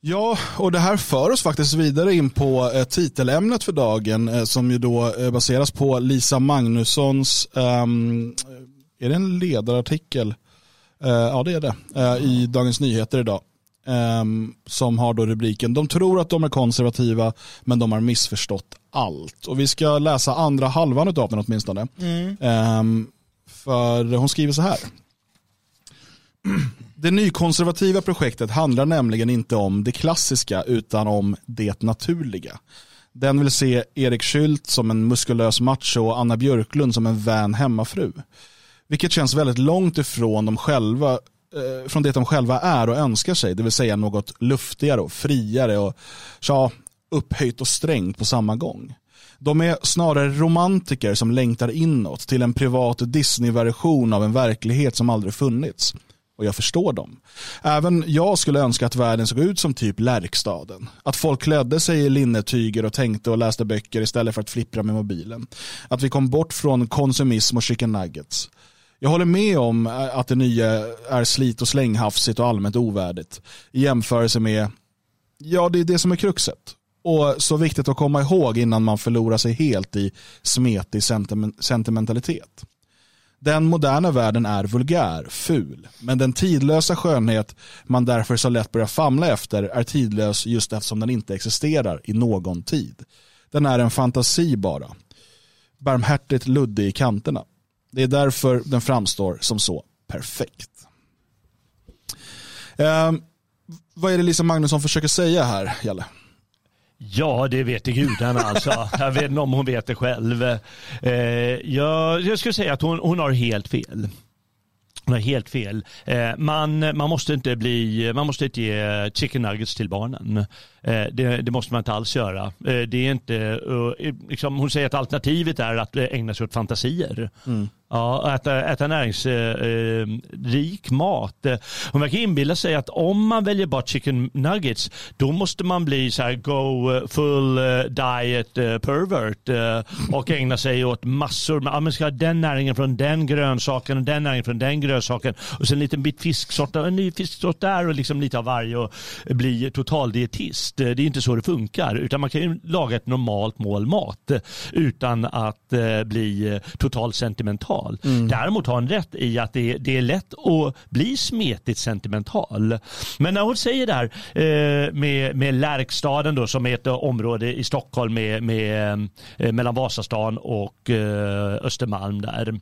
Ja, och det här för oss faktiskt vidare in på eh, titelämnet för dagen eh, som ju då eh, baseras på Lisa Magnussons, um, är det en ledarartikel? Uh, ja det är det, uh, i Dagens Nyheter idag. Um, som har då rubriken De tror att de är konservativa men de har missförstått allt. Och vi ska läsa andra halvan av den åtminstone. Mm. Um, för hon skriver så här. Det nykonservativa projektet handlar nämligen inte om det klassiska utan om det naturliga. Den vill se Erik Skylt som en muskulös macho och Anna Björklund som en vän hemmafru. Vilket känns väldigt långt ifrån de själva, eh, från det de själva är och önskar sig, det vill säga något luftigare och friare och ja, upphöjt och strängt på samma gång. De är snarare romantiker som längtar inåt till en privat Disney-version av en verklighet som aldrig funnits. Och jag förstår dem. Även jag skulle önska att världen såg ut som typ Lärkstaden. Att folk klädde sig i linnetyger och tänkte och läste böcker istället för att flippra med mobilen. Att vi kom bort från konsumism och chicken nuggets. Jag håller med om att det nya är slit och slänghafsigt och allmänt ovärdigt i jämförelse med, ja det är det som är kruxet. Och så viktigt att komma ihåg innan man förlorar sig helt i smetig sentimentalitet. Den moderna världen är vulgär, ful, men den tidlösa skönhet man därför så lätt börjar famla efter är tidlös just eftersom den inte existerar i någon tid. Den är en fantasi bara. Barmhärtigt luddig i kanterna. Det är därför den framstår som så perfekt. Eh, vad är det Lisa Magnusson försöker säga här, Jalle? Ja, det vet gudarna alltså. Jag vet inte om hon vet det själv. Eh, jag, jag skulle säga att hon, hon har helt fel. Hon har helt fel. Eh, man, man, måste inte bli, man måste inte ge chicken nuggets till barnen. Eh, det, det, måste man inte alls göra. Eh, det är inte, eh, liksom, hon säger att alternativet är att eh, ägna sig åt fantasier. Mm. Ja, äta, äta näringsrik eh, mat. Eh, hon verkar inbilla sig att om man väljer bort chicken nuggets då måste man bli så här go eh, full diet pervert och ägna sig åt massor. Ja, man ska ha den näringen från den grönsaken och den näringen från den grönsaken och sen en liten bit fisksort och en ny fisksort där och liksom lite av varje och bli totaldietist. Det är inte så det funkar utan man kan ju laga ett normalt mål mat utan att bli totalt sentimental sentimental. Mm. Däremot har hon rätt i att det, det, är lätt att bli smetigt sentimental. Men när hon säger det här eh, med, med Lärkstaden då, som är ett område i Stockholm med, med, eh, mellan Vasastan och eh, Östermalm där.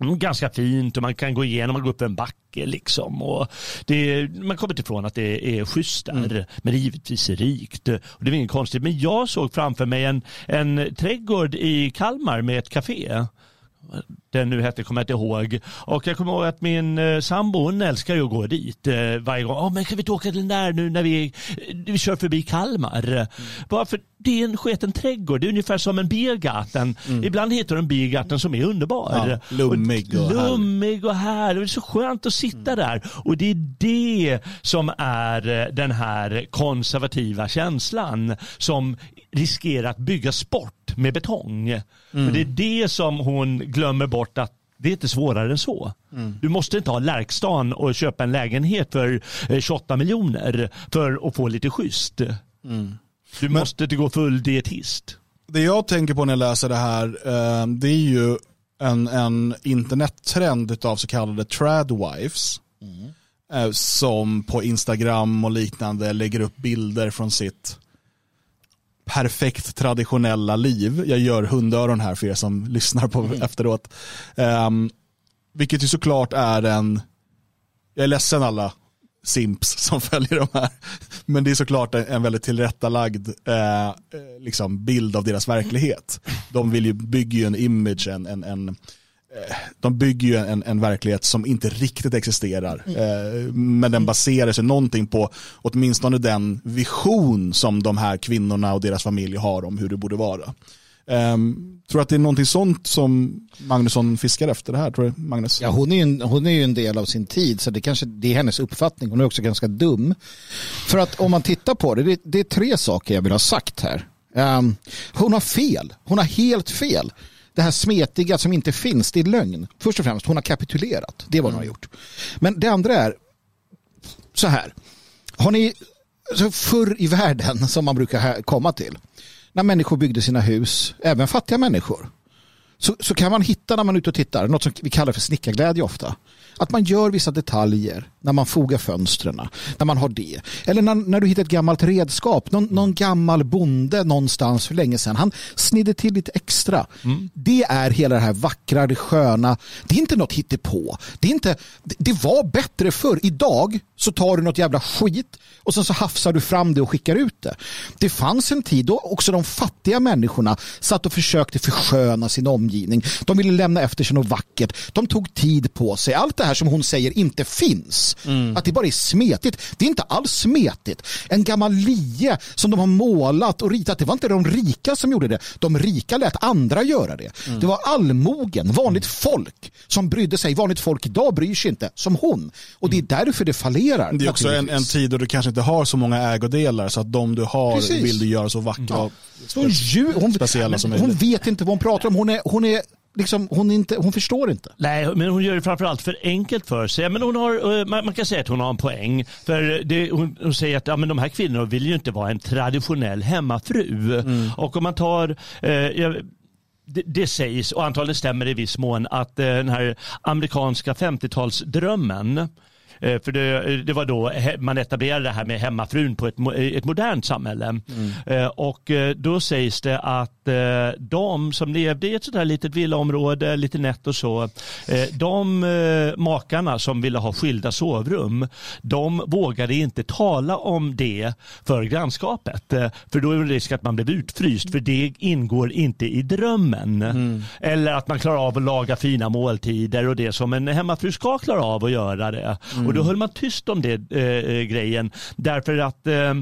Mm, ganska fint och man kan gå igenom och gå upp en backe liksom. Och det, man kommer inte ifrån att det är schysst där. Mm. Men det är givetvis rikt. Och det är inget konstigt. Men jag såg framför mig en, en trädgård i Kalmar med ett café den nu hette kommer jag inte ihåg. Och jag kommer ihåg att min eh, sambo hon älskar ju att gå dit eh, varje gång. Oh, men kan vi inte åka till den där nu när vi, eh, vi kör förbi Kalmar? Mm. Bara för det är en sketen trädgård. Det är ungefär som en Biergarten. Mm. Ibland hittar du en Biergarten som är underbar. Ja, lummig och, och Lummig och härlig. Det är så skönt att sitta mm. där. Och det är det som är eh, den här konservativa känslan som riskerar att bygga sport med betong. Mm. Och det är det som hon glömmer bort att det är inte svårare än så. Mm. Du måste inte ha Lärkstan och köpa en lägenhet för 28 eh, miljoner för att få lite schysst. Mm. Du Men, måste inte gå full dietist. Det jag tänker på när jag läser det här eh, det är ju en, en internettrend av så kallade tradwives. Mm. Eh, som på Instagram och liknande lägger upp bilder från sitt perfekt traditionella liv. Jag gör hundöron här för er som lyssnar på mm. efteråt. Um, vilket ju såklart är en, jag är ledsen alla simps som följer de här, men det är såklart en väldigt tillrättalagd eh, liksom bild av deras verklighet. De vill ju, bygger ju en image, en, en, en Eh, de bygger ju en, en verklighet som inte riktigt existerar. Mm. Eh, men den baserar sig någonting på åtminstone den vision som de här kvinnorna och deras familj har om hur det borde vara. Um, tror att det är någonting sånt som Magnusson fiskar efter det här? Tror du, Magnus? Ja, hon, är ju en, hon är ju en del av sin tid så det kanske det är hennes uppfattning. Hon är också ganska dum. För att om man tittar på det, det, det är tre saker jag vill ha sagt här. Um, hon har fel. Hon har helt fel det här smetiga som inte finns, det är lögn. Först och främst, hon har kapitulerat. Det är vad hon har mm. gjort. Men det andra är så här. Har ni förr i världen som man brukar komma till. När människor byggde sina hus, även fattiga människor. Så, så kan man hitta när man är ute och tittar, något som vi kallar för snickarglädje ofta. Att man gör vissa detaljer när man fogar fönstren, när man har det. Eller när, när du hittar ett gammalt redskap, någon, någon gammal bonde någonstans för länge sedan. Han snidde till lite extra. Mm. Det är hela det här vackra, det sköna. Det är inte något hittepå. Det, är inte, det var bättre förr. Idag så tar du något jävla skit och sen så hafsar du fram det och skickar ut det. Det fanns en tid då också de fattiga människorna satt och försökte försköna sin omgivning. De ville lämna efter sig något vackert. De tog tid på sig. Allt det här som hon säger inte finns. Mm. Att det bara är smetigt. Det är inte alls smetigt. En gammal lie som de har målat och ritat. Det var inte de rika som gjorde det. De rika lät andra göra det. Mm. Det var allmogen, vanligt folk som brydde sig. Vanligt folk idag bryr sig inte som hon. Och det är därför det fallerar. Det är också en, en tid då du kanske inte har så många ägodelar så att de du har Precis. vill du göra så vackra ja. hon, hon, speciella som möjligt. Hon vet inte vad hon pratar om. Hon är, hon är liksom, hon, inte, hon förstår inte. Nej, men hon gör det framförallt för enkelt för sig. Men hon har, eh, man, kan säga att hon har en poäng. För det, hon, hon, säger att ja, men de här kvinnorna vill ju inte vara en traditionell hemmafru. Mm. Och om man tar eh, det, det, sägs, och antagligen stämmer i viss mån, att eh, den här amerikanska 50-talsdrömmen Eh, för det, det, var då man etablerade det här med hemmafrun på ett, ett modernt samhälle. Mm. Eh, och eh, då sägs det att de som levde i ett sådär litet villaområde, lite nätt och så, de makarna som ville ha skilda sovrum, de vågade inte tala om det för grannskapet. För då är det risk att man blev utfryst, för det ingår inte i drömmen. Mm. Eller att man klarar av att laga fina måltider och det som en hemmafru ska klara av att göra det. Mm. Och då mm. höll man tyst om det eh, eh, grejen. Därför att eh, eh,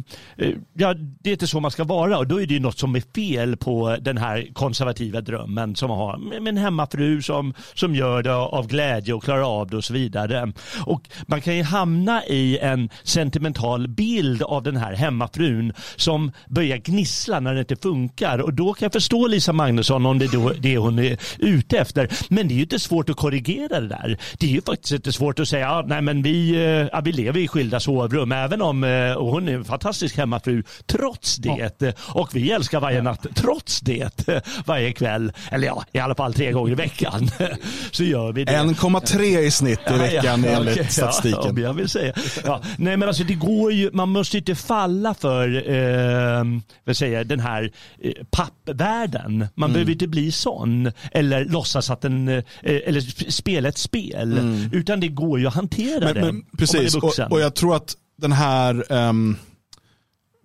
ja, det är inte så man ska vara. Och då är det ju något som är fel på den här konservativa drömmen som man har med en hemmafru som, som gör det av glädje och klarar av det och så vidare. Och man kan ju hamna i en sentimental bild av den här hemmafrun som börjar gnissla när det inte funkar. Och då kan jag förstå Lisa Magnusson om det är det hon är ute efter. Men det är ju inte svårt att korrigera det där. Det är ju faktiskt inte svårt att säga, ah, nej men vi vi, eh, ja, vi lever i skilda sovrum, även om eh, och hon är en fantastisk hemmafru trots det. Ja. Och vi älskar varje natt trots det. Varje kväll, eller ja, i alla fall tre gånger i veckan. Så gör vi det. 1,3 i snitt i veckan ja, ja, enligt okay, statistiken. Ja, jag vill säga. Ja, nej men alltså det går ju, man måste inte falla för eh, vad säger, den här eh, pappvärlden. Man mm. behöver inte bli sån. Eller låtsas att den, eh, eller spela ett spel. Mm. Utan det går ju att hantera men, det. Men, precis, och, och, jag tror att den här, um,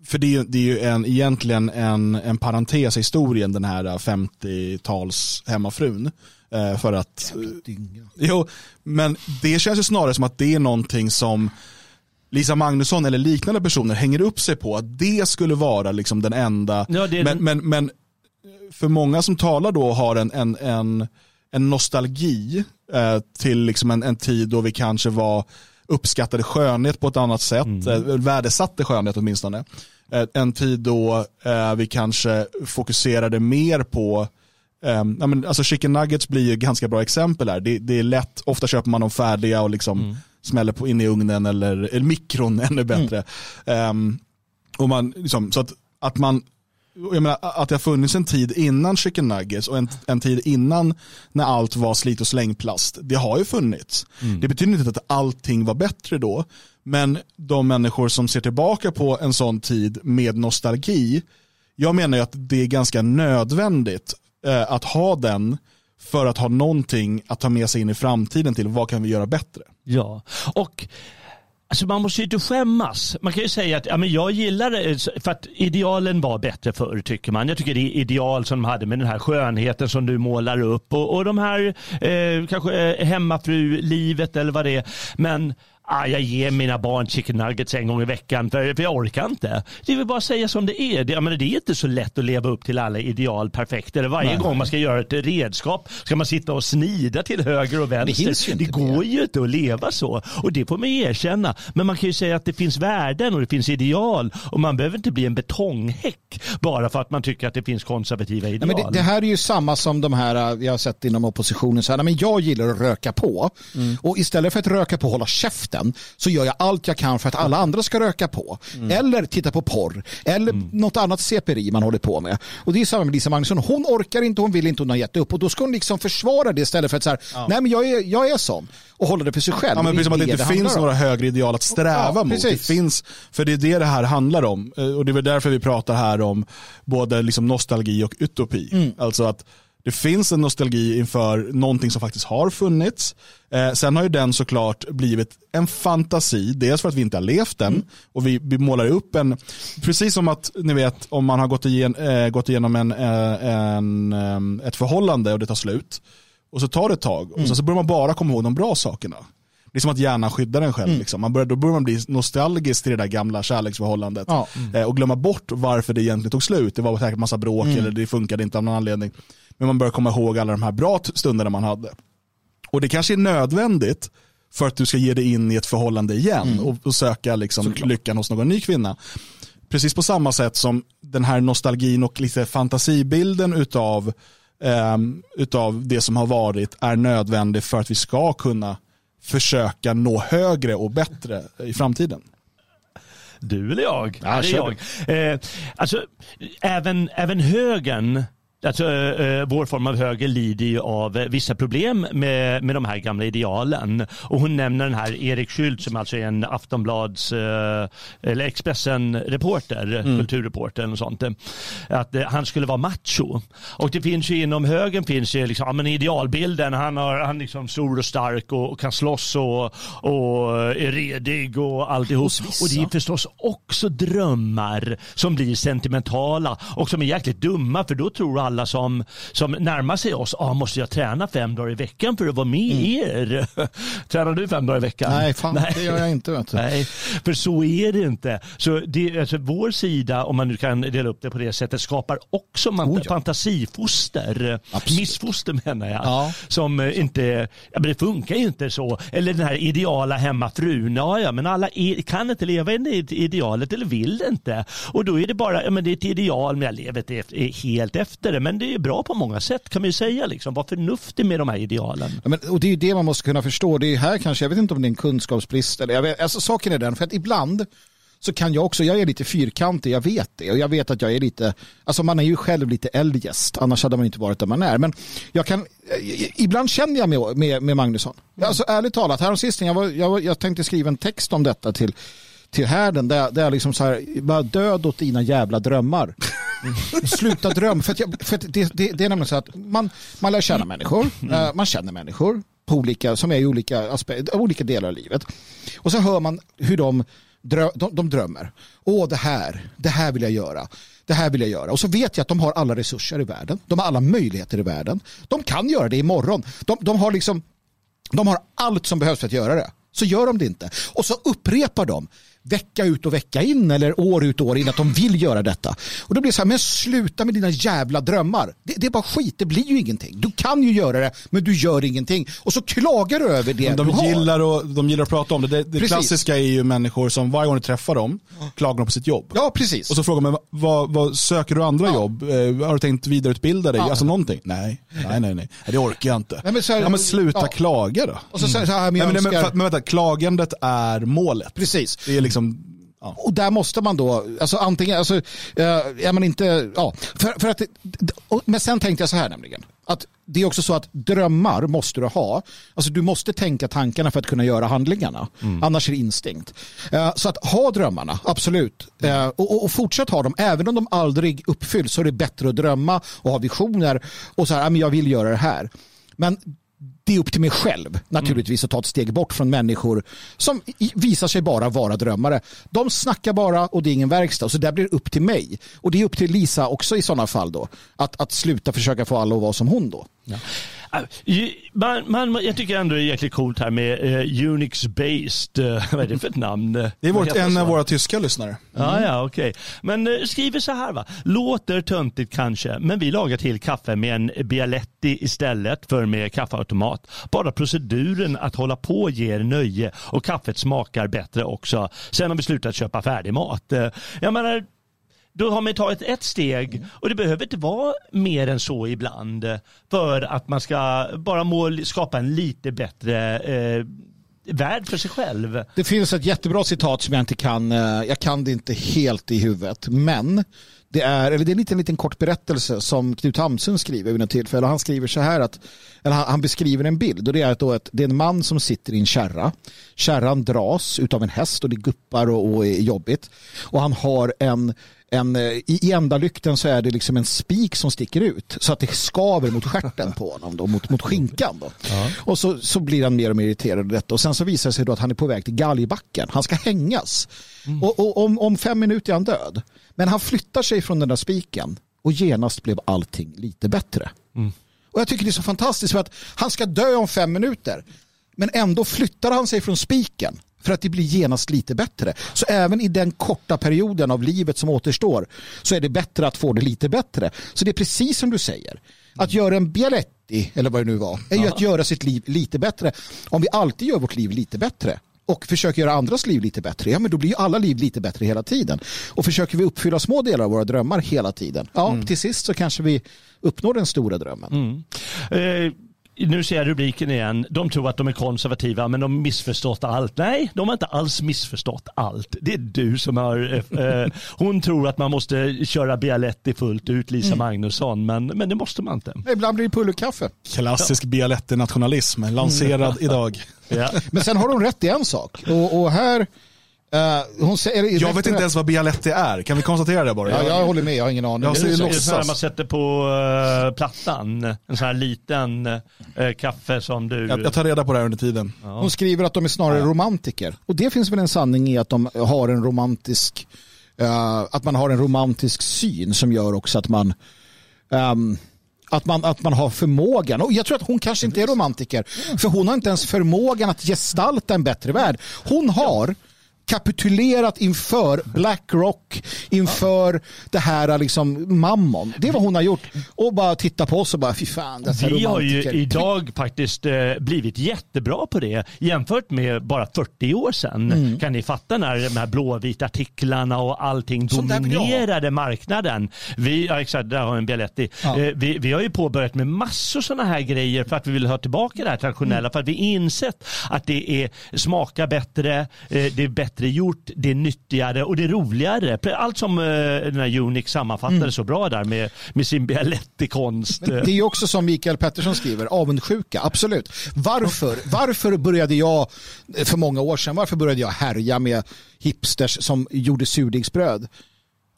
för det är, det är ju en, egentligen en, en parentes i historien, den här 50-tals hemmafrun. Uh, för att, jo, men det känns ju snarare som att det är någonting som Lisa Magnusson eller liknande personer hänger upp sig på. Att det skulle vara liksom den enda. Ja, men, den... men, men för många som talar då har en, en, en, en nostalgi eh, till liksom en, en tid då vi kanske var uppskattade skönhet på ett annat sätt, mm. Eh, värdesatte skönhet åtminstone. Eh, en tid då eh, vi kanske fokuserade mer på Um, alltså chicken nuggets blir ju ganska bra exempel här. Det, det är lätt, ofta köper man dem färdiga och liksom mm. smäller på in i ugnen eller, eller mikron ännu bättre. Mm. Um, och man, liksom, så att, att man jag menar, att det har funnits en tid innan chicken nuggets och en, en tid innan när allt var slit och slängplast. Det har ju funnits. Mm. Det betyder inte att allting var bättre då. Men de människor som ser tillbaka på en sån tid med nostalgi, jag menar ju att det är ganska nödvändigt eh, att ha den för att ha någonting att ta med sig in i framtiden till vad kan vi göra bättre. Ja, och Alltså man måste ju inte skämmas. Man kan ju säga att ja, men jag gillar det eh, för att idealen var bättre förr tycker man. Jag tycker det är ideal som de hade med den här skönheten som du målar upp och, och de här eh, kanske eh, hemmafru-livet eller vad det är. Men ah, jag ger mina barn chicken nuggets en gång i veckan för, för jag orkar inte. Det vill bara säga som det är. Det, jag menar, det är inte så lätt att leva upp till alla ideal perfekt. Eller varje Nej. gång man ska göra ett redskap ska man sitta och snida till höger och vänster. Det, det går ju inte att leva så. Och det får man erkänna. Men man kan ju säga att det finns värden och det finns ideal. Och man behöver inte bli en betonghäck bara för att man tycker att det finns konservativa ideal. Nej, men det, det, här är ju samma som de här jag har sett inom oppositionen. Så här, men jag gillar att röka på. Mm. Och istället för att röka på hålla käften sen så gör jag allt jag kan för att alla andra ska röka på. Mm. Eller titta på porr. Eller mm. något annat CPRI man håller på med. Och det är samma med Lisa Magnusson. Hon orkar inte, hon vill inte, hon har gett upp. Och då ska hon liksom försvara det istället för att säga, ja. nej men jag är, jag är sån. Och hålla det för sig själv. Ja, men precis som att det inte det finns några högre ideal att sträva ja, mot. Det finns, för det är det det här handlar om. Eh, och det är väl därför vi pratar här om både liksom nostalgi och utopi. Mm. Alltså att det finns en nostalgi inför någonting som faktiskt har funnits. Eh, sen har ju den såklart blivit en fantasi, dels för att vi inte har levt den mm. och vi, vi målar upp en, precis som att ni vet om man har gått, igen, eh, gått igenom en, eh, en, en, eh, ett förhållande och det tar slut och så tar det ett tag och mm. så börjar man bara komma ihåg de bra sakerna. Det är som att hjärnan skyddar en själv. Mm. Liksom. Man börjar, då börjar man bli nostalgisk till det där gamla kärleksförhållandet. Ja. Mm. Eh, och glömma bort varför det egentligen tog slut. Det var säkert massa bråk mm. eller det funkade inte av någon anledning. Men man börjar komma ihåg alla de här bra stunderna man hade. Och det kanske är nödvändigt för att du ska ge dig in i ett förhållande igen mm. och, och, söka liksom lyckan hos någon ny kvinna. Precis på samma sätt som den här nostalgin och lite fantasibilden utav, eh, utav det som har varit är nödvändig för att vi ska kunna försöka nå högre och bättre i framtiden. Du eller jag? Ja, det är jag. Eh, alltså, även, även högern Alltså, eh, vår form av höger lider ju av eh, vissa problem med, med de här gamla idealen. Och hon nämner den här Erik Schült som alltså är en Aftonblads eh, eller Expressen-reporter, mm. kulturreporter något sånt. Att eh, han skulle vara macho. Och det finns ju inom högern finns ju liksom, ja, men idealbilden, han, har, han är liksom stor och stark och, och kan slåss och, och är redig och alltihop. Och det är förstås också drömmar som blir sentimentala och som är jäkligt dumma för då tror alla som, som närmar sig oss, ah, måste jag träna fem dagar i veckan för att vara med mm. er? Tränar du fem dagar i veckan? Nej, fan, Nej. det gör jag inte. Nej, för så är det inte. Så det, alltså, vår sida, om man nu kan dela upp det på det sättet, skapar också man, oh, ja. fantasifoster. Absolut. Missfoster menar jag. Ja. Som eh, inte, ja, men det funkar ju inte så. Eller den här ideala hemmafrun. Ja, ja, men alla är, kan inte leva i idealet eller vill inte. Och då är det bara, ja, men det är ett ideal, men jag lever det helt efter det det, men det är bra på många sätt kan man ju säga. Liksom. Var förnuftig med de här idealen. Ja, men, och det är ju det man måste kunna förstå. Det är här kanske, jag vet inte om det är en kunskapsbrist. Eller, jag vet, alltså, saken är den, för att ibland så kan jag också, jag är lite fyrkantig, jag vet det. Och jag vet att jag är lite, alltså man är ju själv lite eldgäst, annars hade man inte varit där man är. Men jag kan, ibland känner jag med, med, med Magnusson. Mm. Alltså ärligt talat, häromsistens, jag, var, jag, jag tänkte skriva en text om detta till, till härden, där, där liksom så här, bara död åt dina jävla drömmar. Sluta dröm. För, jag, för det, det, det, är nämligen så att man, man lär känna människor. Mm. man känner människor på olika, som är i olika, aspekt, olika delar av livet. Och så hör man hur de, drö, de, de drömmer. Åh, det här, det här vill jag göra. Det här vill jag göra. Och så vet jag att de har alla resurser i världen. De har alla möjligheter i världen. De kan göra det imorgon. De, de har liksom de har allt som behövs för att göra det. Så gör de det inte. Och så upprepar de vecka ut och vecka in eller år ut och år in att de vill göra detta. Och då blir det så här, men sluta med dina jävla drömmar. Det, det, är bara skit, det blir ju ingenting. Du kan ju göra det, men du gör ingenting. Och så klagar du över det de du har. Gillar och, de gillar att prata om det. Det, det klassiska är ju människor som varje gång du träffar dem klagar på sitt jobb. Ja, precis. Och så frågar man, vad, vad söker du andra ja. jobb? Eh, har du tänkt vidareutbilda dig? Ja. Alltså någonting? Nej, nej, nej, nej. Det orkar jag inte. Nej, men, här, ja, men sluta ja. klaga då. Och så, så här, men, men, men, men vänta, klagandet är målet. Precis. Det är liksom Ja. Och där måste man då, alltså antingen, alltså, äh, är man inte, ja, för, för att, men sen tänkte jag så här nämligen, att det är också så att drömmar måste du ha. Alltså du måste tänka tankarna för att kunna göra handlingarna. Mm. Annars är det instinkt. Uh, så att ha drömmarna, absolut. Uh, och, och fortsätt ha dem. Även om de aldrig uppfylls så är det bättre att drömma och ha visioner. Och så här, jag vill göra det här. Men det är upp till mig själv naturligtvis att ta ett steg bort från människor som visar sig bara vara drömmare. De snackar bara och det är ingen verkstad. Så där blir det upp till mig. Och det är upp till Lisa också i sådana fall då. Att, att sluta försöka få alla att vara som hon då. Ja. Äh, man, man, jag tycker ändå det är jäkligt coolt här med uh, Unix-based, uh, vad är det för ett namn? Det är vårt, en av våra tyska lyssnare. Mm. Ah, ja, okej. Okay. Men uh, skriver så här va, låter töntigt kanske, men vi lagar till kaffe med en Bialetti istället för med kaffeautomat. Bara proceduren att hålla på ger nöje och kaffet smakar bättre också. Sen har vi slutat köpa färdigmat. Uh, jag menar, då har man tagit ett steg och det behöver inte vara mer än så ibland för att man ska bara må, skapa en lite bättre eh, värld för sig själv. Det finns ett jättebra citat som jag inte kan, eh, jag kan det inte helt i huvudet, men det är, eller det är en liten, liten kort berättelse som Knut Hamsun skriver vid något tillfälle. Han skriver så här att, eller han beskriver en bild och det är, då ett, det är en man som sitter i en kärra. Kärran dras utav en häst och det guppar och, och är jobbigt. Och han har en en, eh, i ändalykten så är det liksom en spik som sticker ut så att det skaver mot skärten på honom, då, mot, mot skinkan. Då. Ja. Och så, så blir han mer och mer irriterad av detta och sen så visar det sig då att han är på väg till galgbacken. Han ska hängas mm. och, och om, om fem minuter är han död. Men han flyttar sig från den där spiken och genast blev allting lite bättre. Mm. Och jag tycker det är så fantastiskt för att han ska dö om fem minuter men ändå flyttar han sig från spiken för att det blir genast lite bättre. Så även i den korta perioden av livet som återstår så är det bättre att få det lite bättre. Så det är precis som du säger. Att göra en Bialetti, eller vad det nu var, är ju att göra sitt liv lite bättre. Om vi alltid gör vårt liv lite bättre och försöker göra andras liv lite bättre, ja men då blir ju alla liv lite bättre hela tiden. Och försöker vi uppfylla små delar av våra drömmar hela tiden, ja mm. till sist så kanske vi uppnår den stora drömmen. Mm. Eh nu ser jag rubriken igen. De tror att de är konservativa men de har missförstått allt. Nej, de har inte alls missförstått allt. Det är du som har... Eh, eh hon tror att man måste köra Bialetti fullt ut, Lisa mm. Magnusson, men, men det måste man inte. Ibland blir det pulverkaffe. Klassisk ja. Bialetti-nationalism, lanserad mm. idag. Ja. Men sen har de rätt i en sak. Och, och här Uh, hon säger, jag vet inte ens vad Bialetti är, kan vi konstatera det bara? Ja, jag håller med, jag har ingen aning. Jag säger det är så här man sätter på uh, plattan, en sån här liten uh, kaffe som du... Jag, jag, tar reda på det här under tiden. Ja. Hon skriver att de är snarare ja. romantiker. Och det finns väl en sanning i att de har en romantisk, att man har en romantisk syn som gör också att man um, att man, att man har förmågan. Och jag tror att hon kanske inte är romantiker. För hon har inte ens förmågan att gestalta en bättre värld. Hon har kapitulerat inför Blackrock, inför det här liksom mammon. Det är vad hon har gjort. Och bara titta på oss och bara, fy fan, Vi har ju idag faktiskt eh, blivit jättebra på det jämfört med bara 40 år sedan. Mm. Kan ni fatta när de här blåvita artiklarna och allting dominerade marknaden. Vi, ja, exakt, där har en Bialetti. Ja. Eh, vi, vi har ju påbörjat med massor sådana här grejer för att vi vill ha tillbaka det här traditionella. Mm. För att vi insett att det är, smakar bättre, eh, det är bättre bättre gjort, det är nyttigare och det är roligare. Allt som eh, den här Unix sammanfattade mm. så bra där med, med sin Bialetti-konst. Det är också som Mikael Pettersson skriver, avundsjuka, absolut. Varför, varför började jag för många år sedan, varför började jag härja med hipsters som gjorde surdegsbröd?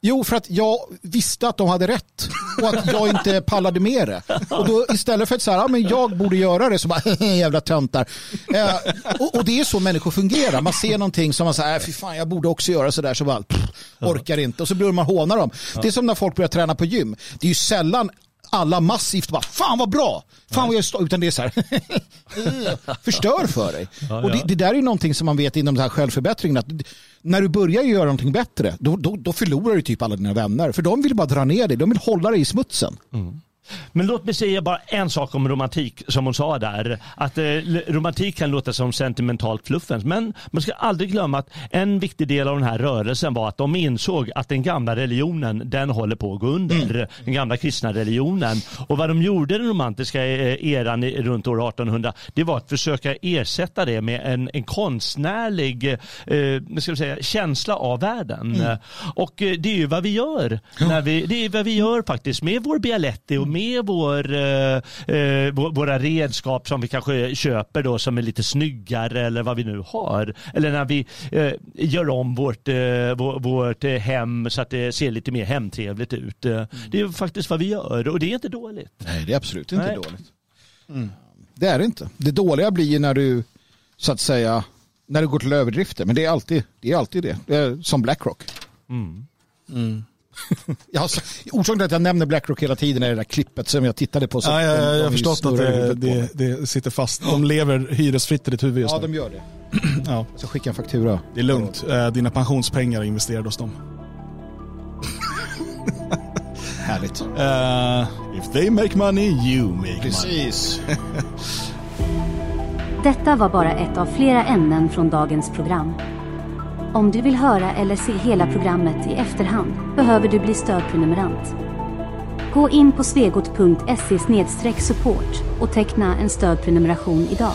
Jo, för att jag visste att de hade rätt och att jag inte pallade med det. Och då istället för att säga, ja, men jag borde göra det, så bara, jävla töntar. Eh, och, och, det är så människor fungerar. Man ser någonting som man säger, äh, fy fan, jag borde också göra sådär, så bara, pff, orkar inte. Och så börjar man håna dem. Det är som när folk börjar träna på gym. Det är ju sällan alla massivt bara, fan vad bra, fan vad jag är stolt, utan det är så här, förstör för dig. Och det, det, där är ju någonting som man vet inom den här självförbättringen, att när du börjar göra någonting bättre, då, då, då förlorar du typ alla dina vänner. För de vill bara dra ner dig, de vill hålla dig i smutsen. Mm. Men låt mig säga bara en sak om romantik som hon sa där. Att eh, romantik kan låta som sentimentalt fluffens. Men man ska aldrig glömma att en viktig del av den här rörelsen var att de insåg att den gamla religionen den håller på att gå under. Mm. Den gamla kristna religionen. Och vad de gjorde den romantiska eh, eran runt år 1800 det var att försöka ersätta det med en, en konstnärlig eh, ska säga, känsla av världen. Mm. Och eh, det är ju vad vi gör. Ja. När vi, det är vad vi gör faktiskt med vår Bialetti och med vår, eh, eh våra redskap som vi kanske köper då som är lite snyggare eller vad vi nu har. Eller när vi eh, gör om vårt, eh, vårt hem så att det ser lite mer hemtrevligt ut. Mm. Det är faktiskt vad vi gör och det är inte dåligt. Nej, det är absolut inte Nej. dåligt. Mm. Det är det inte. Det dåliga blir när du så att säga när du går till överdrifter. Men det är alltid det. Är alltid det. det är som Blackrock. Mm. Mm. Jag orsaken till att jag nämner Blackrock hela tiden är det där klippet som jag tittade på. Så ja, ja, ja, jag har förstått att det, det, det, sitter fast. De lever hyresfritt i ditt huvud just nu. Ja, de gör det. ja. Jag ska skicka en faktura. Det är lugnt. Eh, dina pensionspengar är investerade hos dem. Härligt. Uh, if they make money, you make Precis. money. Detta var bara ett av flera ämnen från dagens program. Om du vill höra eller se hela programmet i efterhand behöver du bli stödprenumerant. Gå in på svegot.se support och teckna en stödprenumeration idag.